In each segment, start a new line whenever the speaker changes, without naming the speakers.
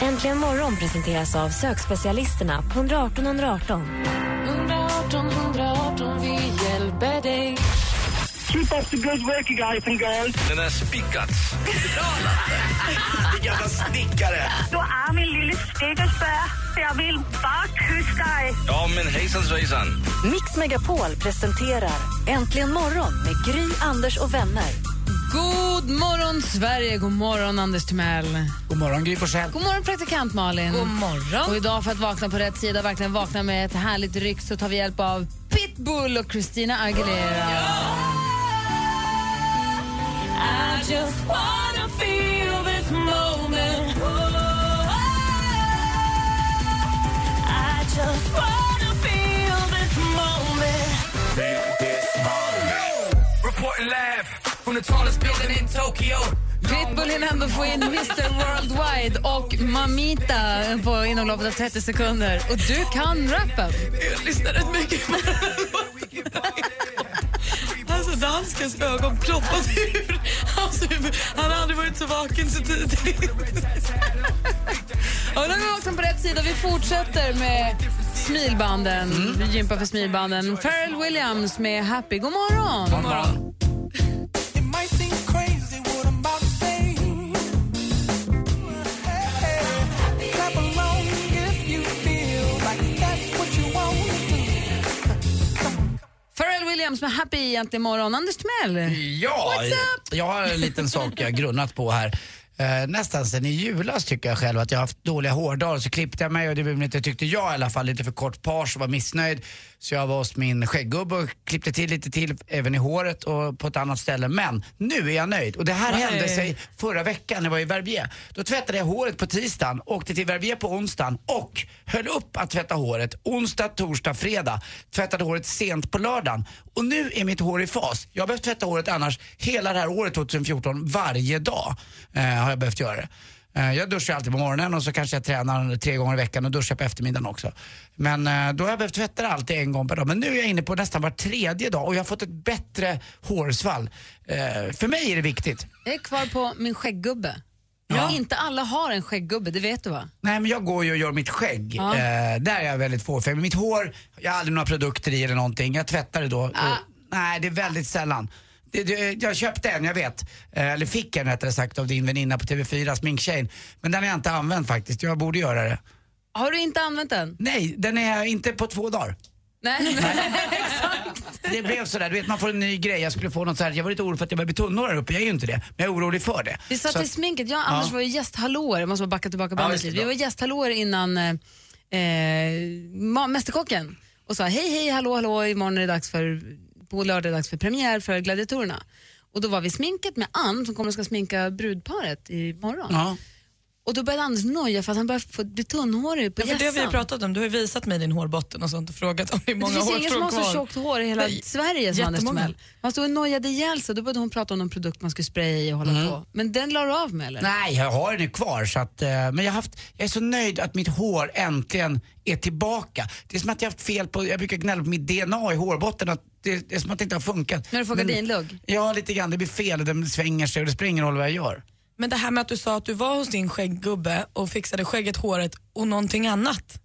Äntligen morgon presenteras av sökspecialisterna på 118 118.
118 118, vi hjälper dig.
Keep up the good work guys and girls.
Den. Bra, Lasse! Jävla snickare.
Du är min lille snickersbär. Jag vill bara kyssa dig.
Ja, men hejsan svejsan.
Mix Megapol presenterar Äntligen morgon med Gry, Anders och vänner.
God morgon, Sverige! God morgon, Anders Timell.
God morgon, Gry Forssell.
God morgon, praktikant Malin.
God morgon.
Och idag för att vakna på rätt sida, verkligen vakna med ett härligt ryck så tar vi hjälp av Pitbull och Christina Aguilera.
Reporting live from the tallest building in Tokyo.
Pitbull hinner ändå få in Mr Worldwide och Mamita på inom loppet av 30 sekunder. Och du kan rappen.
Jag lyssnar rätt mycket på Alltså danskens ögon ploppade ur hans huvud. Han har aldrig varit så vaken så tidigt.
Och nu har vi vaknat på rätt sida. Vi fortsätter med smilbanden. Vi gympar för smilbanden. Pharrell Williams med Happy. God morgon!
God morgon.
Williams med Happy egentligen morgon. Anders Timell.
Ja, jag har en liten sak jag grunnat på här. Eh, nästan sen i julas tycker jag själv att jag har haft dåliga hårdagar. Så klippte jag mig och det blev inte, tyckte jag i alla fall, lite för kort page och var missnöjd. Så jag var hos min skägggubbe och klippte till lite till, även i håret och på ett annat ställe. Men nu är jag nöjd. Och det här
Nej.
hände sig förra veckan när jag var i Verbier. Då tvättade jag håret på tisdagen, åkte till Verbier på onsdagen och höll upp att tvätta håret onsdag, torsdag, fredag. Tvättade håret sent på lördagen. Och nu är mitt hår i fas. Jag har behövt tvätta håret annars hela det här året 2014 varje dag. Eh, har jag behövt göra det. Eh, Jag duschar alltid på morgonen och så kanske jag tränar tre gånger i veckan och duschar på eftermiddagen också. Men eh, då har jag behövt tvätta det alltid en gång per dag. Men nu är jag inne på nästan var tredje dag och jag har fått ett bättre hårsvall. Eh, För mig är det viktigt.
Jag är kvar på min skägggubbe.
Ja.
Inte alla har en skägggubbe, det vet du va?
Nej men jag går ju och gör mitt skägg.
Ja.
Eh, där är jag väldigt fåfäng. Mitt hår, jag har aldrig några produkter i eller någonting. Jag tvättar det då.
Ah.
Och, nej, det är väldigt sällan. Jag köpte en, jag vet. Eh, eller fick en rättare sagt av din väninna på TV4, sminktjejen. Men den har jag inte använt faktiskt. Jag borde göra det.
Har du inte använt den?
Nej, den är inte på två dagar.
Nej, exakt.
Det blev sådär, du vet man får en ny grej. Jag skulle få något så här, jag var lite orolig för att jag börjar bli tunnhårig här uppe. Jag är ju inte det. Men jag är orolig för det.
Vi satt
Så
i
att-
sminket, jag och Anders
Ja.
var ju gästhallåor, jag måste bara backa tillbaka
Ja,
bandet
det,
lite. Vi var gästhallåor innan eh, eh, Mästerkocken och sa hej hej hallå hallå imorgon är det dags för, på lördag dags för premiär för Gladiatorerna. Och då var vi i sminket med Ann som kommer och ska sminka brudparet imorgon.
Ja.
Och då började Anders noja för att han började få bli tunnhårig på
Ja, för det har vi ju pratat om. Du har ju visat mig din hårbotten och sånt och frågat om hur
Det
många
finns
hår
ingen som har
kvar.
så tjockt hår i hela
Nej,
Sverige som Anders. Timell. Man stod och nojade ihjäl sig, då började hon prata om någon produkt man skulle spraya i och hålla på. Men den la du av med eller?
Nej, jag har den ju kvar. Så att, eh, men jag, haft, jag är så nöjd att mitt hår äntligen är tillbaka. Det är som att jag har haft fel på, jag brukar gnälla på mitt DNA i hårbotten. Att det, det är som att det inte har funkat.
När du får gardinlugg?
Ja, lite grann. Det blir fel, den svänger sig och det spelar ingen roll vad jag gör.
Men det här med att du sa att du var hos din skägggubbe och fixade skägget, håret och någonting annat.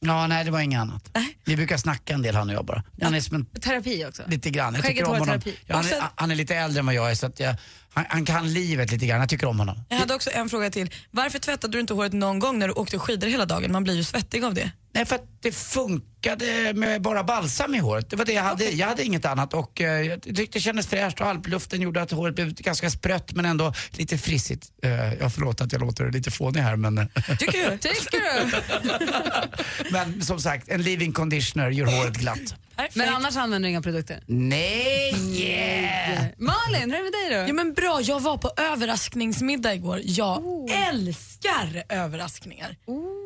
Ja, nej det var inget annat.
Nej.
Vi brukar snacka en del han och jag bara. Han är som en,
Terapi också?
lite grann. Jag
Skägget,
tycker om
hår,
honom.
terapi.
Ja, han, är, han är lite äldre än vad jag är så att jag, han, han kan livet lite grann. Jag tycker om honom.
Jag hade också en fråga till. Varför tvättade du inte håret någon gång när du åkte skidor hela dagen? Man blir ju svettig av det.
Nej, för att det funkade med bara balsam i håret. Det var det jag hade. Jag hade inget annat och eh, jag tyckte det kändes fräscht och alpluften gjorde att håret blev ganska sprött men ändå lite frissigt. Uh, jag förlåt att jag låter lite fånig här men,
Tycker du?
Tycker du?
men som sagt, en leave-in conditioner gör håret glatt.
Men annars använder du inga produkter?
Nej! Yeah.
Malin, hur är det med dig då?
Ja, men bra, jag var på överraskningsmiddag igår. Jag älskar överraskningar.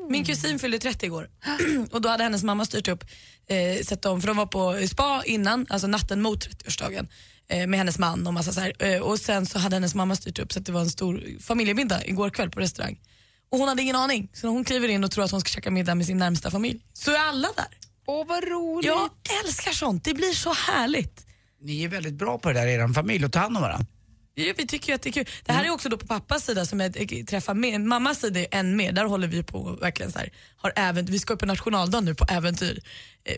Min kusin fyllde 30 igår och då hade hennes mamma styrt upp, eh, sett om, för de var på spa innan, alltså natten mot 30-årsdagen eh, med hennes man och massa så här. Eh, och sen så hade hennes mamma styrt upp så att det var en stor familjemiddag igår kväll på restaurang. Och hon hade ingen aning, så hon kliver in och tror att hon ska käka middag med sin närmsta familj så är alla där.
Åh vad roligt.
Jag älskar sånt, det blir så härligt.
Ni är väldigt bra på det där i er familj, att ta hand om varandra.
Ja, vi tycker ju att det är kul. Det här är också då på pappas sida som jag eh, träffar med. Mammas sida är än mer, där håller vi på verkligen så här, har äventyr. Vi ska på nationaldagen nu på äventyr.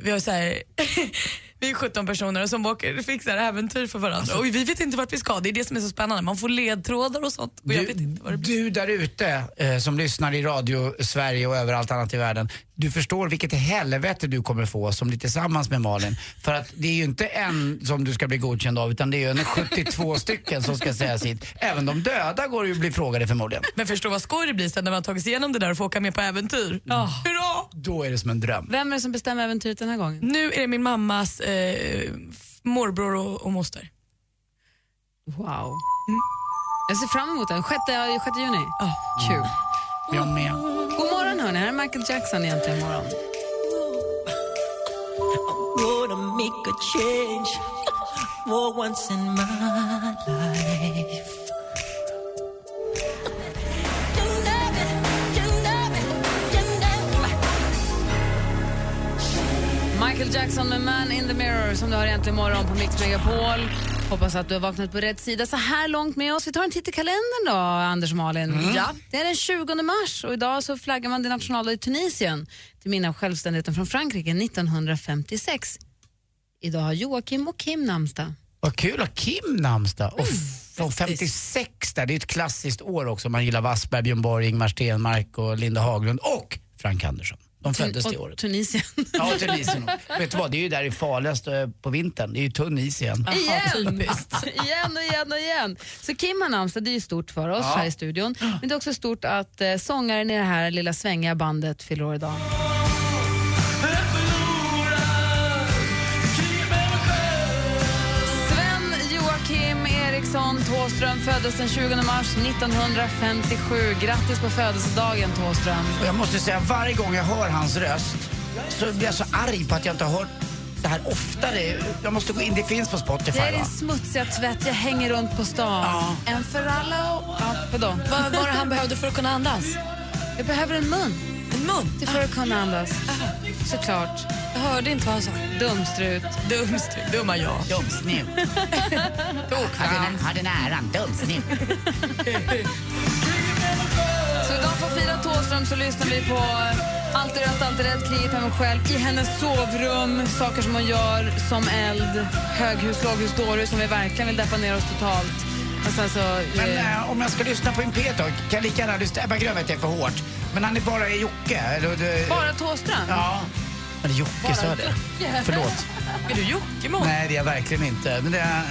Vi har så här, vi är 17 personer som åker fixar äventyr för varandra och vi vet inte vart vi ska. Det är det som är så spännande. Man får ledtrådar och sånt. Och jag vet inte vad det blir.
Du där ute eh, som lyssnar i radio Sverige och överallt annat i världen. Du förstår vilket helvete du kommer få som blir tillsammans med Malin. För att det är ju inte en som du ska bli godkänd av utan det är ju en 72 stycken som ska säga sitt. Även de döda går ju att bli frågade förmodligen.
Men förstå vad skoj det blir sen när man har tagit sig igenom det där och får åka med på äventyr. Hurra!
Då är det som en dröm.
Vem är det som bestämmer äventyret den här gången?
Nu är det min mammas eh, morbror och, och moster.
Wow. Jag ser fram emot den. 6, 6 juni. Kul.
Jag med.
God morgon hörni, här är Michael Jackson egentligen imorgon.
gonna make a change for once in my life.
Michael Jackson med Man in the Mirror som du har egentligen imorgon på Mix Megapol. Hoppas att du har vaknat på rätt sida så här långt med oss. Vi tar en titt i kalendern då, Anders och Malin. Ja. Det är den 20 mars och idag så flaggar man din nationaldag i Tunisien till minne av självständigheten från Frankrike 1956. Idag har Joakim och Kim namnsdag.
Vad kul att Kim namnsdag. Och från 56 där, det är ett klassiskt år också. Man gillar Wassberg, Björn Borg, Ingmar Stenmark och Linda Haglund och Frank Andersson. De föddes det året.
Tunisien.
Ja, Tunisien. Vet du vad, det är ju där det är farligast eh, på vintern. Det är ju Tunisien.
igen. igen och igen och igen. Så Kim har namnsdag, det är ju stort för oss
Ja.
här i studion. Men det är också stort att eh, sångaren i det här lilla svängiga bandet fyller år idag. Eriksson Thåström föddes den 20 mars 1957. Grattis på födelsedagen Thåström.
Och jag måste säga, varje gång jag hör hans röst så blir jag så arg på att jag inte har hört det här oftare. Jag måste gå in, det finns på Spotify
Jag är din smutsiga tvätt, jag hänger runt på stan. En för alla och... Ja, vadå?
Vad var det han behövde för att kunna andas?
Jag behöver en mun.
En mun?
Det för att kunna andas. Såklart.
Hörde inte vad han sa.
Dumstrut.
Dumstrut. Dumma jag.
Dumsnut. Hade, hade näran, dumsnut.
Så idag får fira Thåström så lyssnar vi på Alltid rätt, alltid rätt, kriget mig själv i hennes sovrum, saker som hon gör som eld, höghus, låghus, dårhus som vi verkligen vill deppa ner oss totalt. Så,
Men
eh,
eh, om jag ska lyssna på en P-tag kan jag lika gärna lyssna... Ebba Grön vet jag är för hårt. Men han är bara Jocke. Eller, det,
bara Thåström?
Ja. Eller Jocke, sa jag det? Förlåt.
Är du Jockiboi?
Nej, det är jag verkligen inte. Men det är,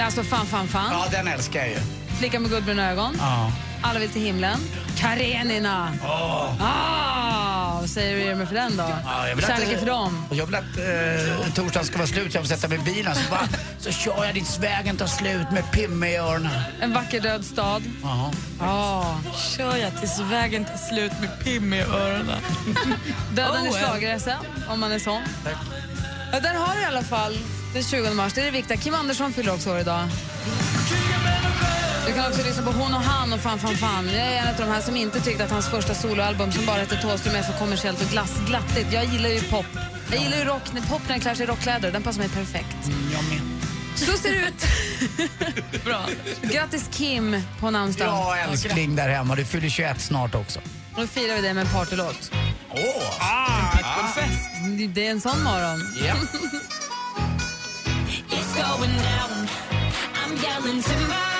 Alltså fan, fan, fan.
ja, den älskar jag ju.
Flicka med guldbruna ögon.
Ja.
Alla vill till himlen. Karenina. Ah, vad säger du för den då?
Jag vill
Kärleken
att,
för dem.
Jag vill att eh, torsdagen ska vara slut så jag får sätta mig i bilen så, bara, så kör jag dit vägen tar slut med Pimme i öronen.
En vacker död stad.
Ja.
Ah.
Kör jag tills vägen tar slut med Pim i öronen.
Döden i
Oh,
schlager om man är sån. Ja, där har du i alla fall den 20 mars. Det är det viktiga. Kim Andersson fyller också år idag. Du kan också lyssna på Hon och han och Fan fan fan. Jag är en av de här som inte tyckte att hans första soloalbum som bara heter Thåström är så kommersiellt och glass, glattigt. Jag gillar ju pop. Jag gillar ju rock, när pop när den klär sig i rockkläder. Den passar mig perfekt.
Jag med.
Så ser det ut. Bra. Grattis Kim på namnsdagen.
Ja, älskling där hemma. Du fyller 21 snart också.
Då firar vi det med en partylåt.
Åh! Ah,
Det är en sån morgon.
Ja.
It's going down. I'm yelling timber.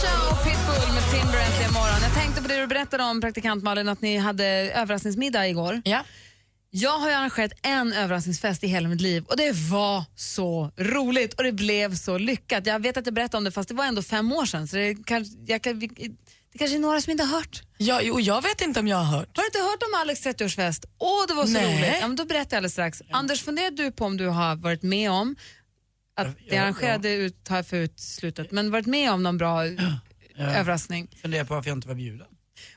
Kesha och Pitbull med Timber äntligen morgon. Jag tänkte på det du berättade om praktikant Malin, att ni hade överraskningsmiddag igår.
Ja.
Jag har ju arrangerat en överraskningsfest i hela mitt liv och det var så roligt och det blev så lyckat. Jag vet att jag berättade om det fast det var ändå fem år sedan så det kan, jag kan, Det kanske är några som inte har hört.
Ja, jo, jag vet inte om jag har hört.
Har du inte hört om Alex 30-årsfest? Åh, det var så
Nej.
roligt. Ja, men då berättar jag alldeles strax. Anders, funderar du på om du har varit med om att det
ja.
arrangerade ut, tar jag för utslutet, men varit med om någon bra överraskning?
Funderar på varför jag inte var bjuden.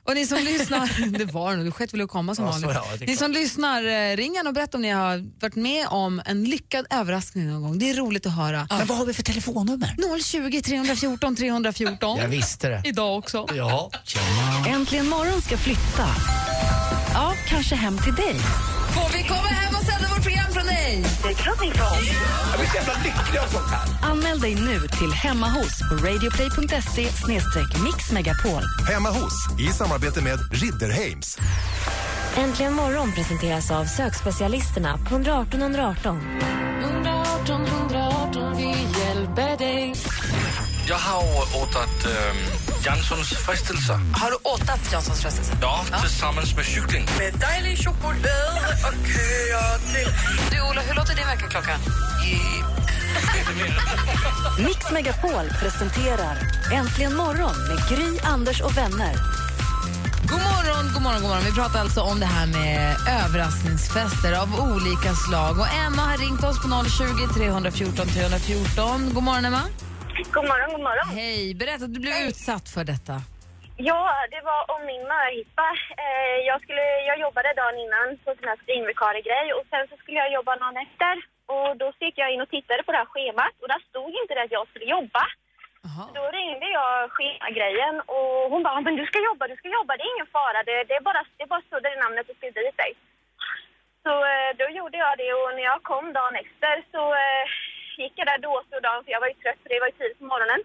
Och ni som lyssnar, det var nog, du sket väl att komma som
Ja, så
vanligt.
ja,
ni
klart.
som lyssnar, eh, ring gärna och berätta om ni har varit med om en lyckad överraskning någon gång. Det är roligt att höra.
Men vad har vi för telefonnummer?
020 314 314.
Jag visste det.
Idag också.
Ja.
Äntligen morgon ska flytta. Ja, kanske hem till dig.
Får vi komma hem och sända vårt program från dig?
Det klart ni får.
Jag blir så jävla lycklig av sånt här.
Anmäl dig nu till Hemma hos på radioplay.se mixmegapol.
Hemma hos, i samarbete med Ridderheims.
Äntligen morgon presenteras av sökspecialisterna på 118 118.
118 118, vi hjälper dig.
Jag har åtat ähm, Janssons frestelser.
Har du åtat Janssons frestelse?
Ja, tillsammans med cykling.
Med dejlig choklad och köer till...
Du Ola, hur låter din väckarklocka?
Mix Megapol presenterar Äntligen morgon med Gry, Anders och vänner.
God morgon, god morgon, god morgon. Vi pratar alltså om det här med överraskningsfester av olika slag. Och Emma har ringt oss på 020 314 314. God morgon, Emma.
God morgon, god morgon.
Hej, berätta du blev utsatt för detta.
Ja, det var om min möhippa. Eh, jag, skulle, jag jobbade dagen innan på sån här skrivvikariegrej och sen så skulle jag jobba dagen efter. Och då så gick jag in och tittade på det här schemat och där stod inte det att jag skulle jobba. Så då ringde jag schemagrejen och hon bara, men du ska jobba, du ska jobba, det är ingen fara, det, det är bara, det är bara sudda i namnet och skriv dit dig. Så eh, då gjorde jag det och när jag kom dagen efter så eh, gick jag där då så dagen, för jag var ju trött för det var ju tidigt på morgonen.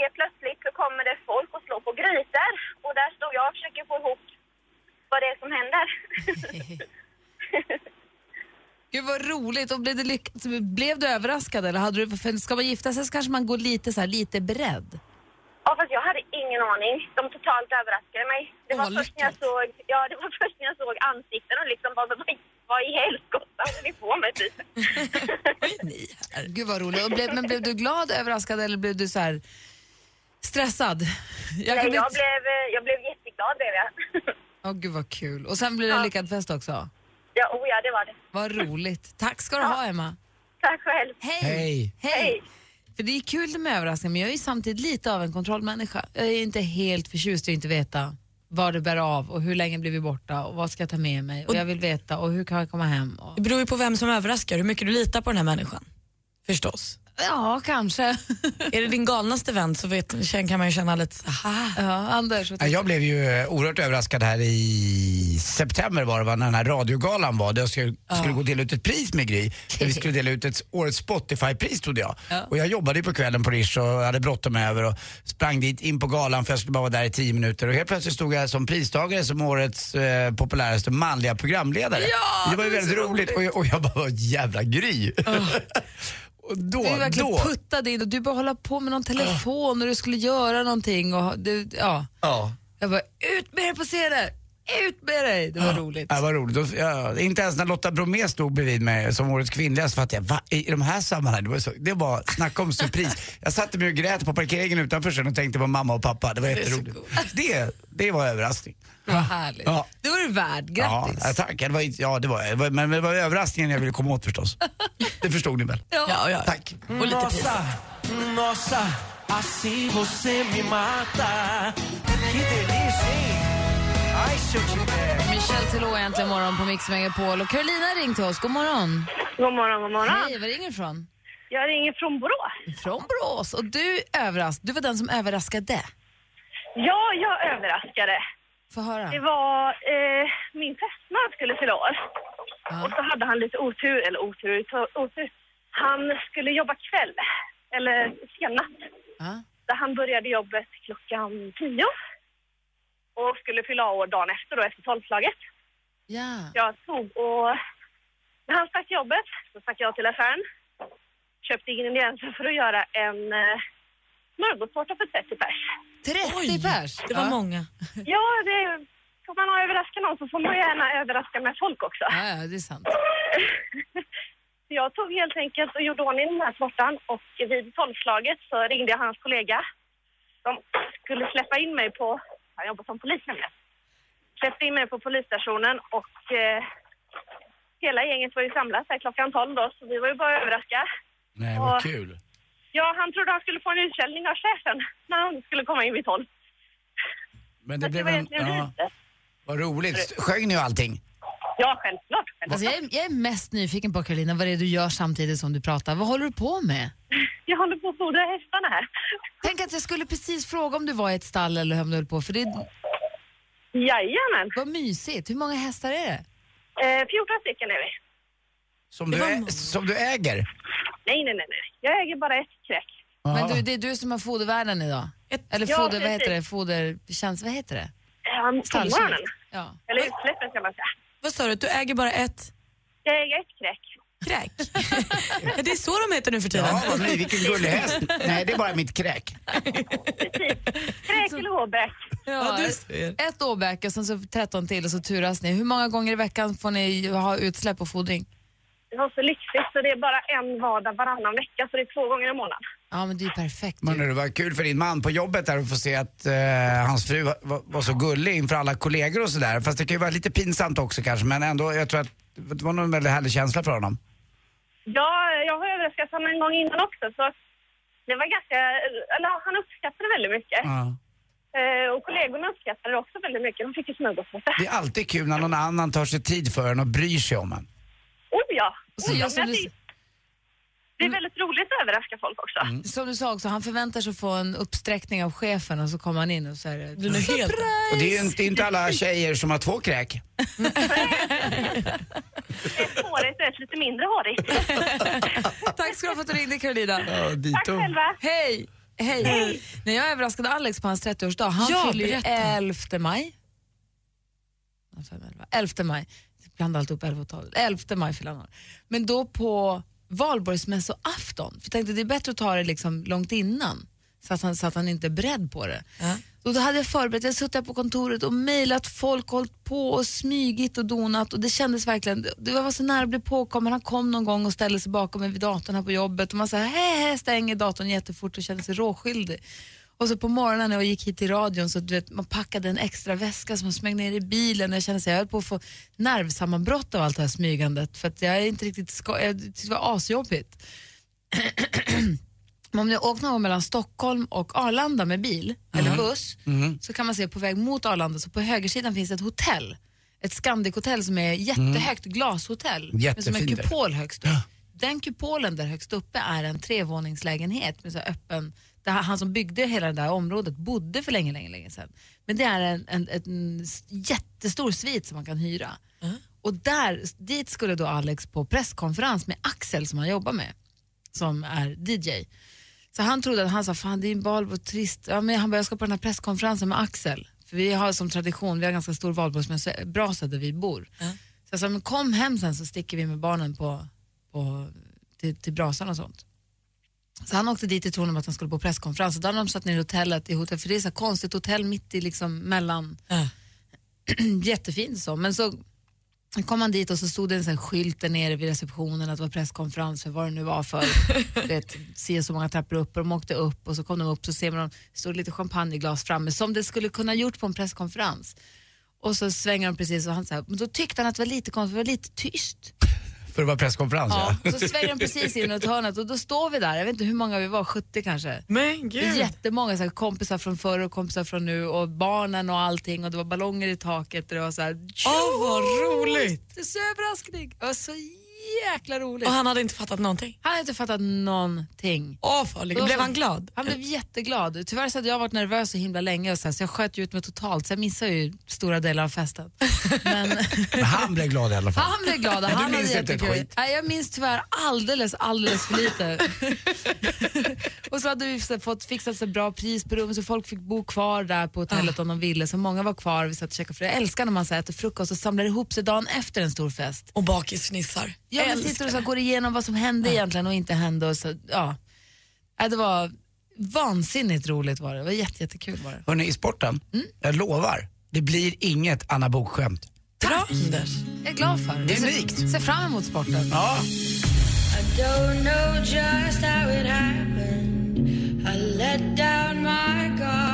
Helt plötsligt så kommer det folk och slår på grytor och där står jag och försöker få ihop vad det är som händer.
Gud vad roligt. Och blev, det lyck- blev du överraskad? Eller hade du, för ska man gifta sig så kanske man går lite, så här, lite beredd.
Ja, fast jag hade ingen aning. De totalt överraskade mig. Det var, först när jag såg, ja, det var först när jag såg ansikten och liksom bara, vad, vad i helskotta håller ni på med typ?
Gud vad roligt. Blev, men blev du glad, överraskad eller blev du så här stressad? Jag
Nej,
bli-
jag, blev, eh, jag blev jätteglad blev jag.
Åh gud vad kul. Och sen blir det en
Ja.
lyckad fest också.
ja, oh ja, det var det.
Vad roligt. Tack ska du ha Emma.
Tack själv.
Hej.
Hej.
Hej. För det är kul med överraskningar men jag är ju samtidigt lite av en kontrollmänniska. Jag är inte helt förtjust i att inte veta var det bär av och hur länge blir vi borta och vad ska jag ta med mig och jag vill veta och hur kan jag komma hem. Och...
Det beror ju på vem som överraskar, hur mycket du litar på den här människan. Förstås.
Ja, kanske.
Är det din galnaste vän så vet, kan man ju känna lite så här.
Ja, Anders.
Ja, Jag blev ju eh, oerhört överraskad här i september var det va, när den här radiogalan var. Där jag skulle, skulle gå och dela ut ett pris med Gry. Där vi skulle dela ut ett årets Spotify-pris trodde jag. Och jag jobbade ju på kvällen på Rish och hade bråttom över och sprang dit in på galan för jag skulle bara vara där i tio minuter. Och helt plötsligt stod jag som pristagare som årets eh, populäraste manliga programledare.
Ja,
det var ju väldigt
så
roligt, och, jag, och jag bara, "Vad jävla Gry. och då,
Du verkligen
då,
puttade in och du bara hålla på med någon telefon och du skulle göra någonting och du, ja.
ja.
Jag bara, ut med dig på scenen! Ut med dig! Det var roligt.
Ja, vad roligt. Ja, inte ens när Lotta Bromé stod bredvid mig som årets kvinnliga så fattade jag, va, i de här sammanhangen, det var, så, det var snacka om surpris. jag satte mig och grät på parkeringen utanför sen och tänkte på mamma och pappa. Det var jätteroligt. Det, det var överraskning.
Det var härligt.
Ja.
Det var du värd. Grattis.
Ja, tack. Det var, ja, det var, men det var överraskningen jag ville komma åt förstås. Det förstod ni väl?
Ja, ja.
Tack.
Och lite pris.
nossa, assim você me mata. Que delícia.
Michelle Telå är äntligen morgon på Mix Megapol och Carolina har ringt till oss. God morgon.
God morgon, god morgon.
Hej, var ringer du ifrån?
Jag ringer från Borås.
Från Borås. Och du överras du var den som överraskade.
Ja, jag överraskade.
Få höra.
Det var eh, min fästman skulle fylla år. Och så hade han lite otur, eller otur, otur. Han skulle jobba kväll, eller sen natt.
Ja.
Så han började jobbet klockan tio. Och skulle fylla år dagen efter då, efter tolvslaget.
Ja.
Jag tog och... När han stack jobbet så stack jag till affären. Köpte ingredienser för att göra en eh, smörgåstårta för 30 pers.
30 pers?
Det var
ja.
många.
Ja, det... Får man ha överraska någon så får man gärna överraska med folk också.
Ja, ja, det är sant.
Så jag tog helt enkelt och gjorde ordning den här tårtan och vid tolvslaget så ringde jag hans kollega de skulle släppa in mig på, jag jobbar som polis nämligen, släppte in mig på polisstationen och eh, hela gänget var ju samlat här klockan 12 då, så vi var ju bara överraskade.
Nej,
Och-
vad kul.
Ja, han trodde han skulle få en utskällning av chefen när han skulle komma in vid 12.
Men
Så
det blev
var
en... Ja, vad roligt. Sjöng ni allting?
Ja, självklart.
Alltså jag, är, jag är mest nyfiken på Karolina, vad det är du gör samtidigt som du pratar. Vad håller du på med?
Jag håller på att fodra hästarna här.
Tänk att jag skulle precis fråga om du var i ett stall eller om du höll på, för det.
Jajamän.
Vad mysigt. Hur många hästar är det?
Eh, 14 stycken är vi.
Som du, ä- som du äger?
Nej, nej, nej, nej. Jag äger bara ett kräk.
Men du, det är du som har fodervärden idag? Eller
Ja,
foder, vad
precis.
heter det? Fodertjänst, vad heter det?
Um. Fodmorgonen.
Ja.
Eller utsläppen kan man säga.
Vad sa du, du äger bara ett
Jag äger ett kräk.
kräk? Ja, det är så de heter nu för tiden.
Ja, vad vilken gullig häst. Nej, det är bara mitt kräk.
Kräk eller åbäck.
Ja, ett åbäke och sen så 13 till och så turas ni. Hur många gånger i veckan får ni ha utsläpp och fodring?
Det var så lyxigt så det är bara en vardag varannan vecka så det är två gånger i månaden.
Ja, men det är ju perfekt.
Men det var kul för din man på jobbet där att få se att eh, hans fru var, var, så gullig inför alla kollegor och sådär. Fast det kan ju vara lite pinsamt också kanske, men ändå, jag tror att det var nog en väldigt härlig känsla för honom.
Ja, jag har överraskat honom en gång innan också så det var ganska, eller ja, han uppskattade det väldigt mycket. Eh, och kollegorna uppskattade det också väldigt mycket. De fick ju smörgåstårta.
Det är alltid kul när någon annan tar sig tid för en och bryr sig om en.
Oh ja!
Så
Oh, ja men
du-
det, det är väldigt roligt att överraska folk också.
Som du sa också, han förväntar sig att få en uppsträckning av chefen och så kommer han in och så är det...
Du är helt...
Och det är ju inte, inte alla tjejer som har två kräk.
Ett hårigt och ett lite mindre hårigt.
Tack ska du ha för att du ringde Carolina.
Ja.
Tack själva.
Hej! Hej! När jag överraskade Alex på hans 30-årsdag, han
Ja,
fyller ju
berätta.
11 maj. Ja, fem, elva. 11 maj. Jag blandar alltid upp 11 och 12. 11 maj fyller han. Men då på valborgsmässoafton, för tänkte det är bättre att ta det liksom långt innan så att han, så att han inte är beredd på det. Och då hade jag förberett, jag suttit på kontoret och mejlat folk, hållit på och smygit och donat och det kändes verkligen, det var så nära att bli påkommen. Han kom någon gång och ställde sig bakom mig vid datorn här på jobbet och man sa hej, hej, stänger datorn jättefort och kände sig råskyldig. Och så på morgonen när jag gick hit till radion så du vet, man packade en extra väska som man smög ner i bilen och jag kände att jag höll på att få nervsammanbrott av allt det här smygandet för att jag är inte riktigt, ska, jag tyckte det var asjobbigt. Men om ni åker någon gång mellan Stockholm och Arlanda med bil eller buss så kan man se på väg mot Arlanda så på högersidan finns ett hotell. Ett Scandic-hotell som är jättehögt glashotell med som en kupol högst upp. Den kupolen där högst uppe är en trevåningslägenhet med så öppen, där han som byggde hela det där området bodde för länge, länge, länge sedan. Men det är en, en, en jättestor svit som man kan hyra. Och där, dit skulle då Alex på presskonferens med Axel som han jobbar med, som är DJ. Så han trodde att han sa, fan det är en valborg, trist. Ja, men han bara, jag ska på den här presskonferensen med Axel. För vi har som tradition, vi har ganska stor valborgsbrasa där vi bor. Så jag sa, men kom hem sen så sticker vi med barnen på, på, till, till brasan och sånt. Så han åkte dit i tron om att han skulle på presskonferens. Och då hade de satt ner i hotellet, i hotell, för det är så här konstigt hotell mitt i liksom mellan, jättefint så. Men så kom han dit och så stod det en sån skylt där nere vid receptionen att det var presskonferens för vad det nu var för, vet, se så många trappor upp och de åkte upp och så kom de upp så ser man, det stod lite champagneglas framme som det skulle kunna gjort på en presskonferens. Och så svänger de precis och han så här, men då tyckte han att det var lite konstigt, det var lite tyst.
För det var presskonferens
Ja,
ja.
så svänger de precis in ett hörnet och då står vi där, jag vet inte hur många vi var, 70 kanske.
Men gud.
Jättemånga så här, kompisar från förr och kompisar från nu och barnen och allting och det var ballonger i taket och det var så här,
Åh, vad roligt!
Det är så överraskning. Det var så jäkla roligt.
Och han hade inte fattat någonting?
Han hade inte fattat någonting.
Åh, farligt.
Då
Blev
så-
han glad?
Han blev jätteglad. Tyvärr så hade jag varit nervös så himla länge och så, här, så jag sköt ju ut mig totalt så jag missade ju stora delar av festen. Men
Men han blev glad i alla fall.
han blev glad.
Men du
Han
minns
hade
inte ett
jättekul.
skit?
Nej, jag minns tyvärr alldeles, alldeles för lite. och så hade vi så fått fixat så bra pris på rummet så folk fick bo kvar där på hotellet om de ville. Så många var kvar vi satt och käkade för jag älskar när man så här, äter frukost och samlar ihop sig dagen efter en stor fest.
Och bakisfnissar.
Ja, man sitter och så går igenom vad som hände egentligen och inte hände. Och så, ja. Ja, det var vansinnigt roligt var det. Det var jätte, jättekul var det.
Hörrni, i sporten, jag lovar, det blir inget Anna Book-skämt.
Bra Anders.
Jag är glad för det.
Det är
Ser-
unikt.
Ser fram emot sporten.
Ja.
I don't know just how it happened. I let down my guard.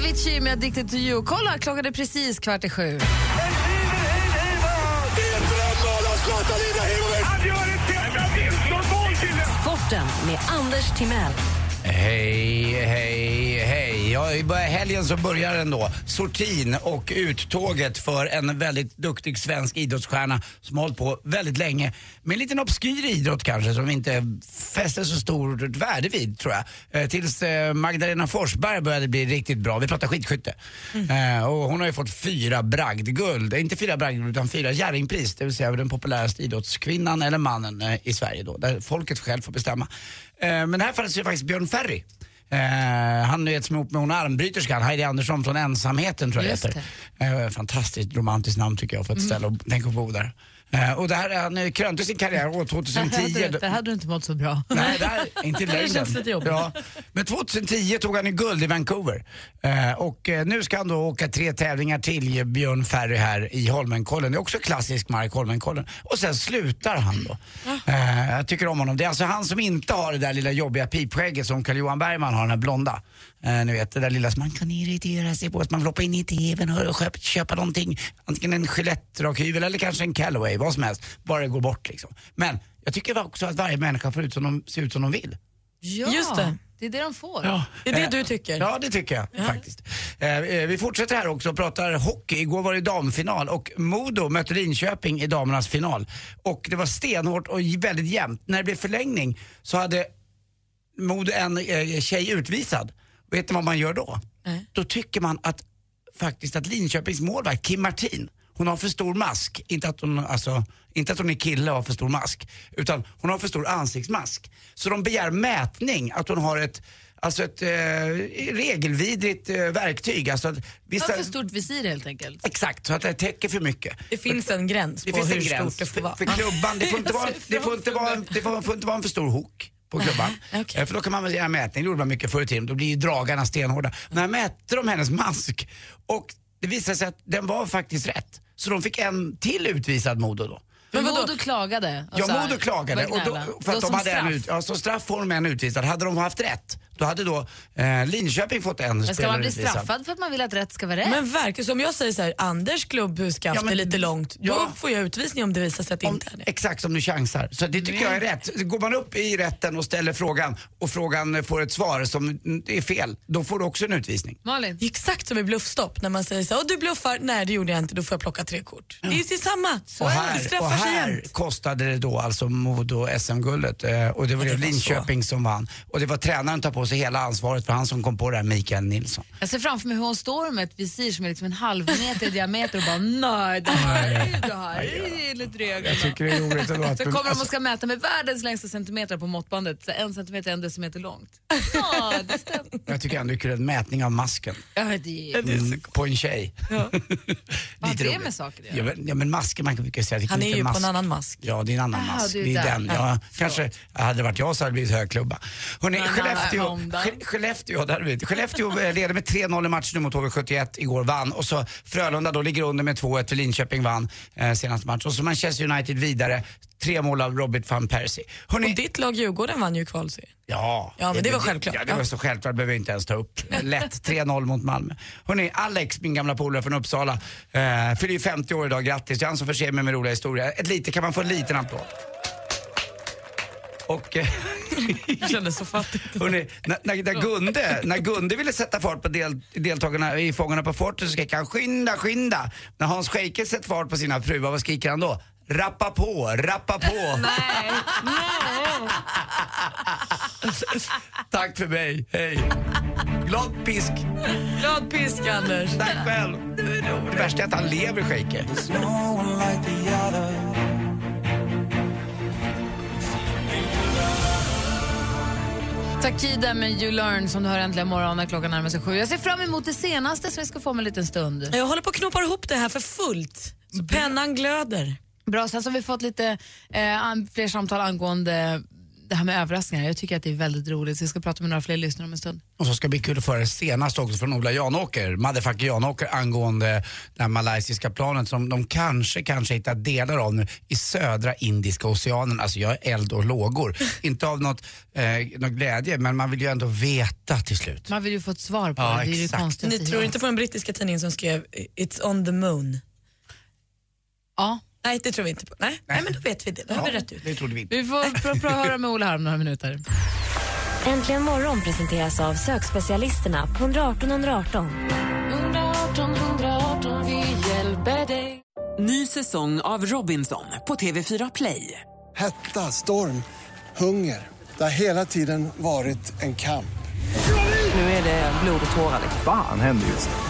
Avicii med Addicted to you. Kolla, klockan är precis kvart i sju.
Sporten med Anders Timell.
Hej, hej, hej. Ja, I början- helgen så börjar den då. Sortin och uttåget för en väldigt duktig svensk idrottsstjärna som har hållit på väldigt länge med en liten obskyr idrott kanske som vi inte fäster så stort värde vid tror jag. Eh, tills eh, Magdalena Forsberg började bli riktigt bra. Vi pratar skidskytte. Eh, och hon har ju fått fyra bragdguld. Eh, Inte fyra bragdguld utan fyra Jerringpris. Det vill säga den populäraste idrottskvinnan eller mannen eh, i Sverige då. Där folket själv får bestämma. Eh, men i det här fallet så är det faktiskt Björn Ferry. Eh, han är ihop med hon armbryterskan Heidi Andersson från Ensamheten tror jag
Just
heter. Eh, fantastiskt romantiskt namn tycker jag för ett ställe att tänka på bo där. Eh, och där, han eh, krönte sin karriär år
Det hade,
2010.
du- det hade du inte mått så bra.
Nej, där, inte i längden. Ja. Men 2010 tog han ju guld i Vancouver. Eh, och nu ska han då åka tre tävlingar till Björn Ferry här i Holmenkollen. Det är också klassisk mark, Holmenkollen. Och sen slutar han då. Eh, jag tycker om honom. Det är alltså han som inte har det där lilla jobbiga pipskägget som Carl-Johan Bergman har, den här blonda. Eh, ni vet det där lilla som man kan irritera sig på, att man vill hoppa in i tvn och köpa, köpa någonting. Antingen en Gillette-rakhyvel eller kanske en Callaway, vad som helst. Bara det går bort liksom. Men jag tycker också att varje människa får ut som de, se ut som de vill.
Ja,
Just det.
det är det de får.
Ja.
Det är det
Eh,
du tycker?
Ja, det tycker jag faktiskt. Eh, eh, vi fortsätter här också och pratar hockey. Igår var det damfinal och Modo mötte Linköping i damernas final. Och det var stenhårt och väldigt jämnt. När det blev förlängning så hade Modo en eh, tjej utvisad. Vet ni vad man gör då? Då tycker man att faktiskt att Linköpings målvakt Kim Martin hon har för stor mask. Inte att hon, alltså, inte att hon är kille och har för stor mask. Utan hon har för stor ansiktsmask. Så de begär mätning, att hon har ett Alltså ett eh, regelvidrigt eh, verktyg. Alltså att vissa,
för stort visir helt enkelt.
Exakt, så att det täcker för mycket.
Det finns en gräns
Det
på
finns
hur
en gräns
stort det får
för,
vara.
för klubban. Det får inte vara, det får inte vara, det får inte vara en för stor hook på klubban. Eh, För då kan man väl göra mätning, det gjorde man mycket förr i tiden. Då blir ju dragarna stenhårda. Men här mätte de hennes mask och det visade sig att den var faktiskt rätt. Så de fick en till utvisad Modo då.
Men Modo klagade.
Ja, Modo klagade. Och då, för att
Då
de
som
hade en
straff.
ut, ja, som straff får de en utvisad. Hade de haft rätt, då hade då eh, Linköping fått en
Men ska
spelare
man bli
utvisad.
straffad för att man vill att rätt ska vara rätt?
Men verkligen, så om jag säger så här, Anders klubbskaft
Ja, men-
är lite långt, då
Ja.
får jag utvisning om det visar sig att det inte är det.
Exakt som du chansar. Så det tycker jag är rätt. Går man upp i rätten och ställer frågan och frågan får ett svar som är fel, då får du också en utvisning.
Malin?
Exakt som i bluffstopp när man säger så här, "Åh, du bluffar, nej det gjorde jag inte, då får jag plocka tre kort. Det är ju samma. Så
och
är det.
här, här kostade det då alltså Modo SM-guldet eh, och det var
det
Linköping som vann. Och det var tränaren som tar på sig hela ansvaret för han som kom på det här, Mikael Nilsson.
Jag ser framför mig hur hon står med ett visir som är liksom en halv meter i diameter och bara nej, det här är det här är enligt reglerna.
Jag tycker det är roligt ändå att...
Så kommer de
alltså,
och ska mäta med världens längsta centimeter på måttbandet, så en centimeter en decimeter långt. Ja, det stämmer.
jag tycker ändå det är kul, en mätning av masken.
Ja, det är...
Mm, på en tjej.
Vad har
Lite
det med saker
Ja men, ja, men masken, man brukar säga att det
Han är
lite
ju på
mask.
en annan mask.
Ja, det är en annan
Ah,
mask. Det är den.
Ja,
Ja, kanske, hade det varit jag så hade det blivit högklubba. Hörrni,
Nej,
Skellefteå, Skellefteå, där det. Skellefteå leder med 3-0 i matchen mot HV71 igår, vann. Och så Frölunda då ligger under med 2-1 för Linköping vann eh, senaste match. Och så Manchester United vidare, tre mål av Robert van Persie. Hörrni,
Och ditt lag Djurgården vann ju kvalserien.
Ja,
Ja, men det var självklart.
Ja, det var så självklart, behöver jag inte ens ta upp. Lätt 3-0 mot Malmö. Hörrni, Alex, min gamla polare från Uppsala, eh, fyller ju 50 år idag. Grattis, det är han som förser mig med roliga historier. Ett lite, kan man få en liten applåd? Och... Eh,
Det kändes så fattigt.
Hörrni, när, när, när, Gunde, när Gunde ville sätta fart på del, deltagarna i Fångarna på fortet så skrek han skynda, skynda. När Hans Scheike sätter fart på sina fruar, vad skriker han då? Rappa på, rappa på.
Nej,
Tack för mig, hej. Glad pisk.
Glad pisk Anders.
Tack själv. Det värsta är att han lever, Scheike.
Takida med You Learn som du hör äntligen morgon när klockan närmar sig sju. Jag ser fram emot det senaste som vi ska få om en liten stund.
Jag håller på att knåpa ihop det här för fullt. Så pennan glöder.
Bra, sen så har vi fått lite eh, fler samtal angående det här med överraskningar. Jag tycker att det är väldigt roligt. Så jag ska prata med några fler lyssnare om en stund.
Och så ska det bli kul att få det senast också från Ola Janåker, motherfucker Janåker angående det här malaysiska planet som de kanske, kanske hittar delar av nu i södra Indiska oceanen. Alltså jag är eld och lågor. Inte av något, eh, något glädje men man vill ju ändå veta till slut.
Man vill ju få ett svar på
Ja,
det. Det är ju
exakt.
konstigt.
Ni tror inte på den brittiska tidningen som skrev It's on the moon?
Ja.
Nej, det tror vi inte på. Nej, Nej. men då vet vi det. Då har vi rätt ut.
Det trodde vi inte.
Vi får pr- pr- höra med Ola här om några minuter.
Äntligen morgon presenteras av sökspecialisterna på 118 118.
118 118, vi hjälper dig.
Ny säsong av Robinson på TV4 Play.
Hetta, storm, hunger. Det har hela tiden varit en kamp.
Nu är det blod och tårar.
Fan händer just nu.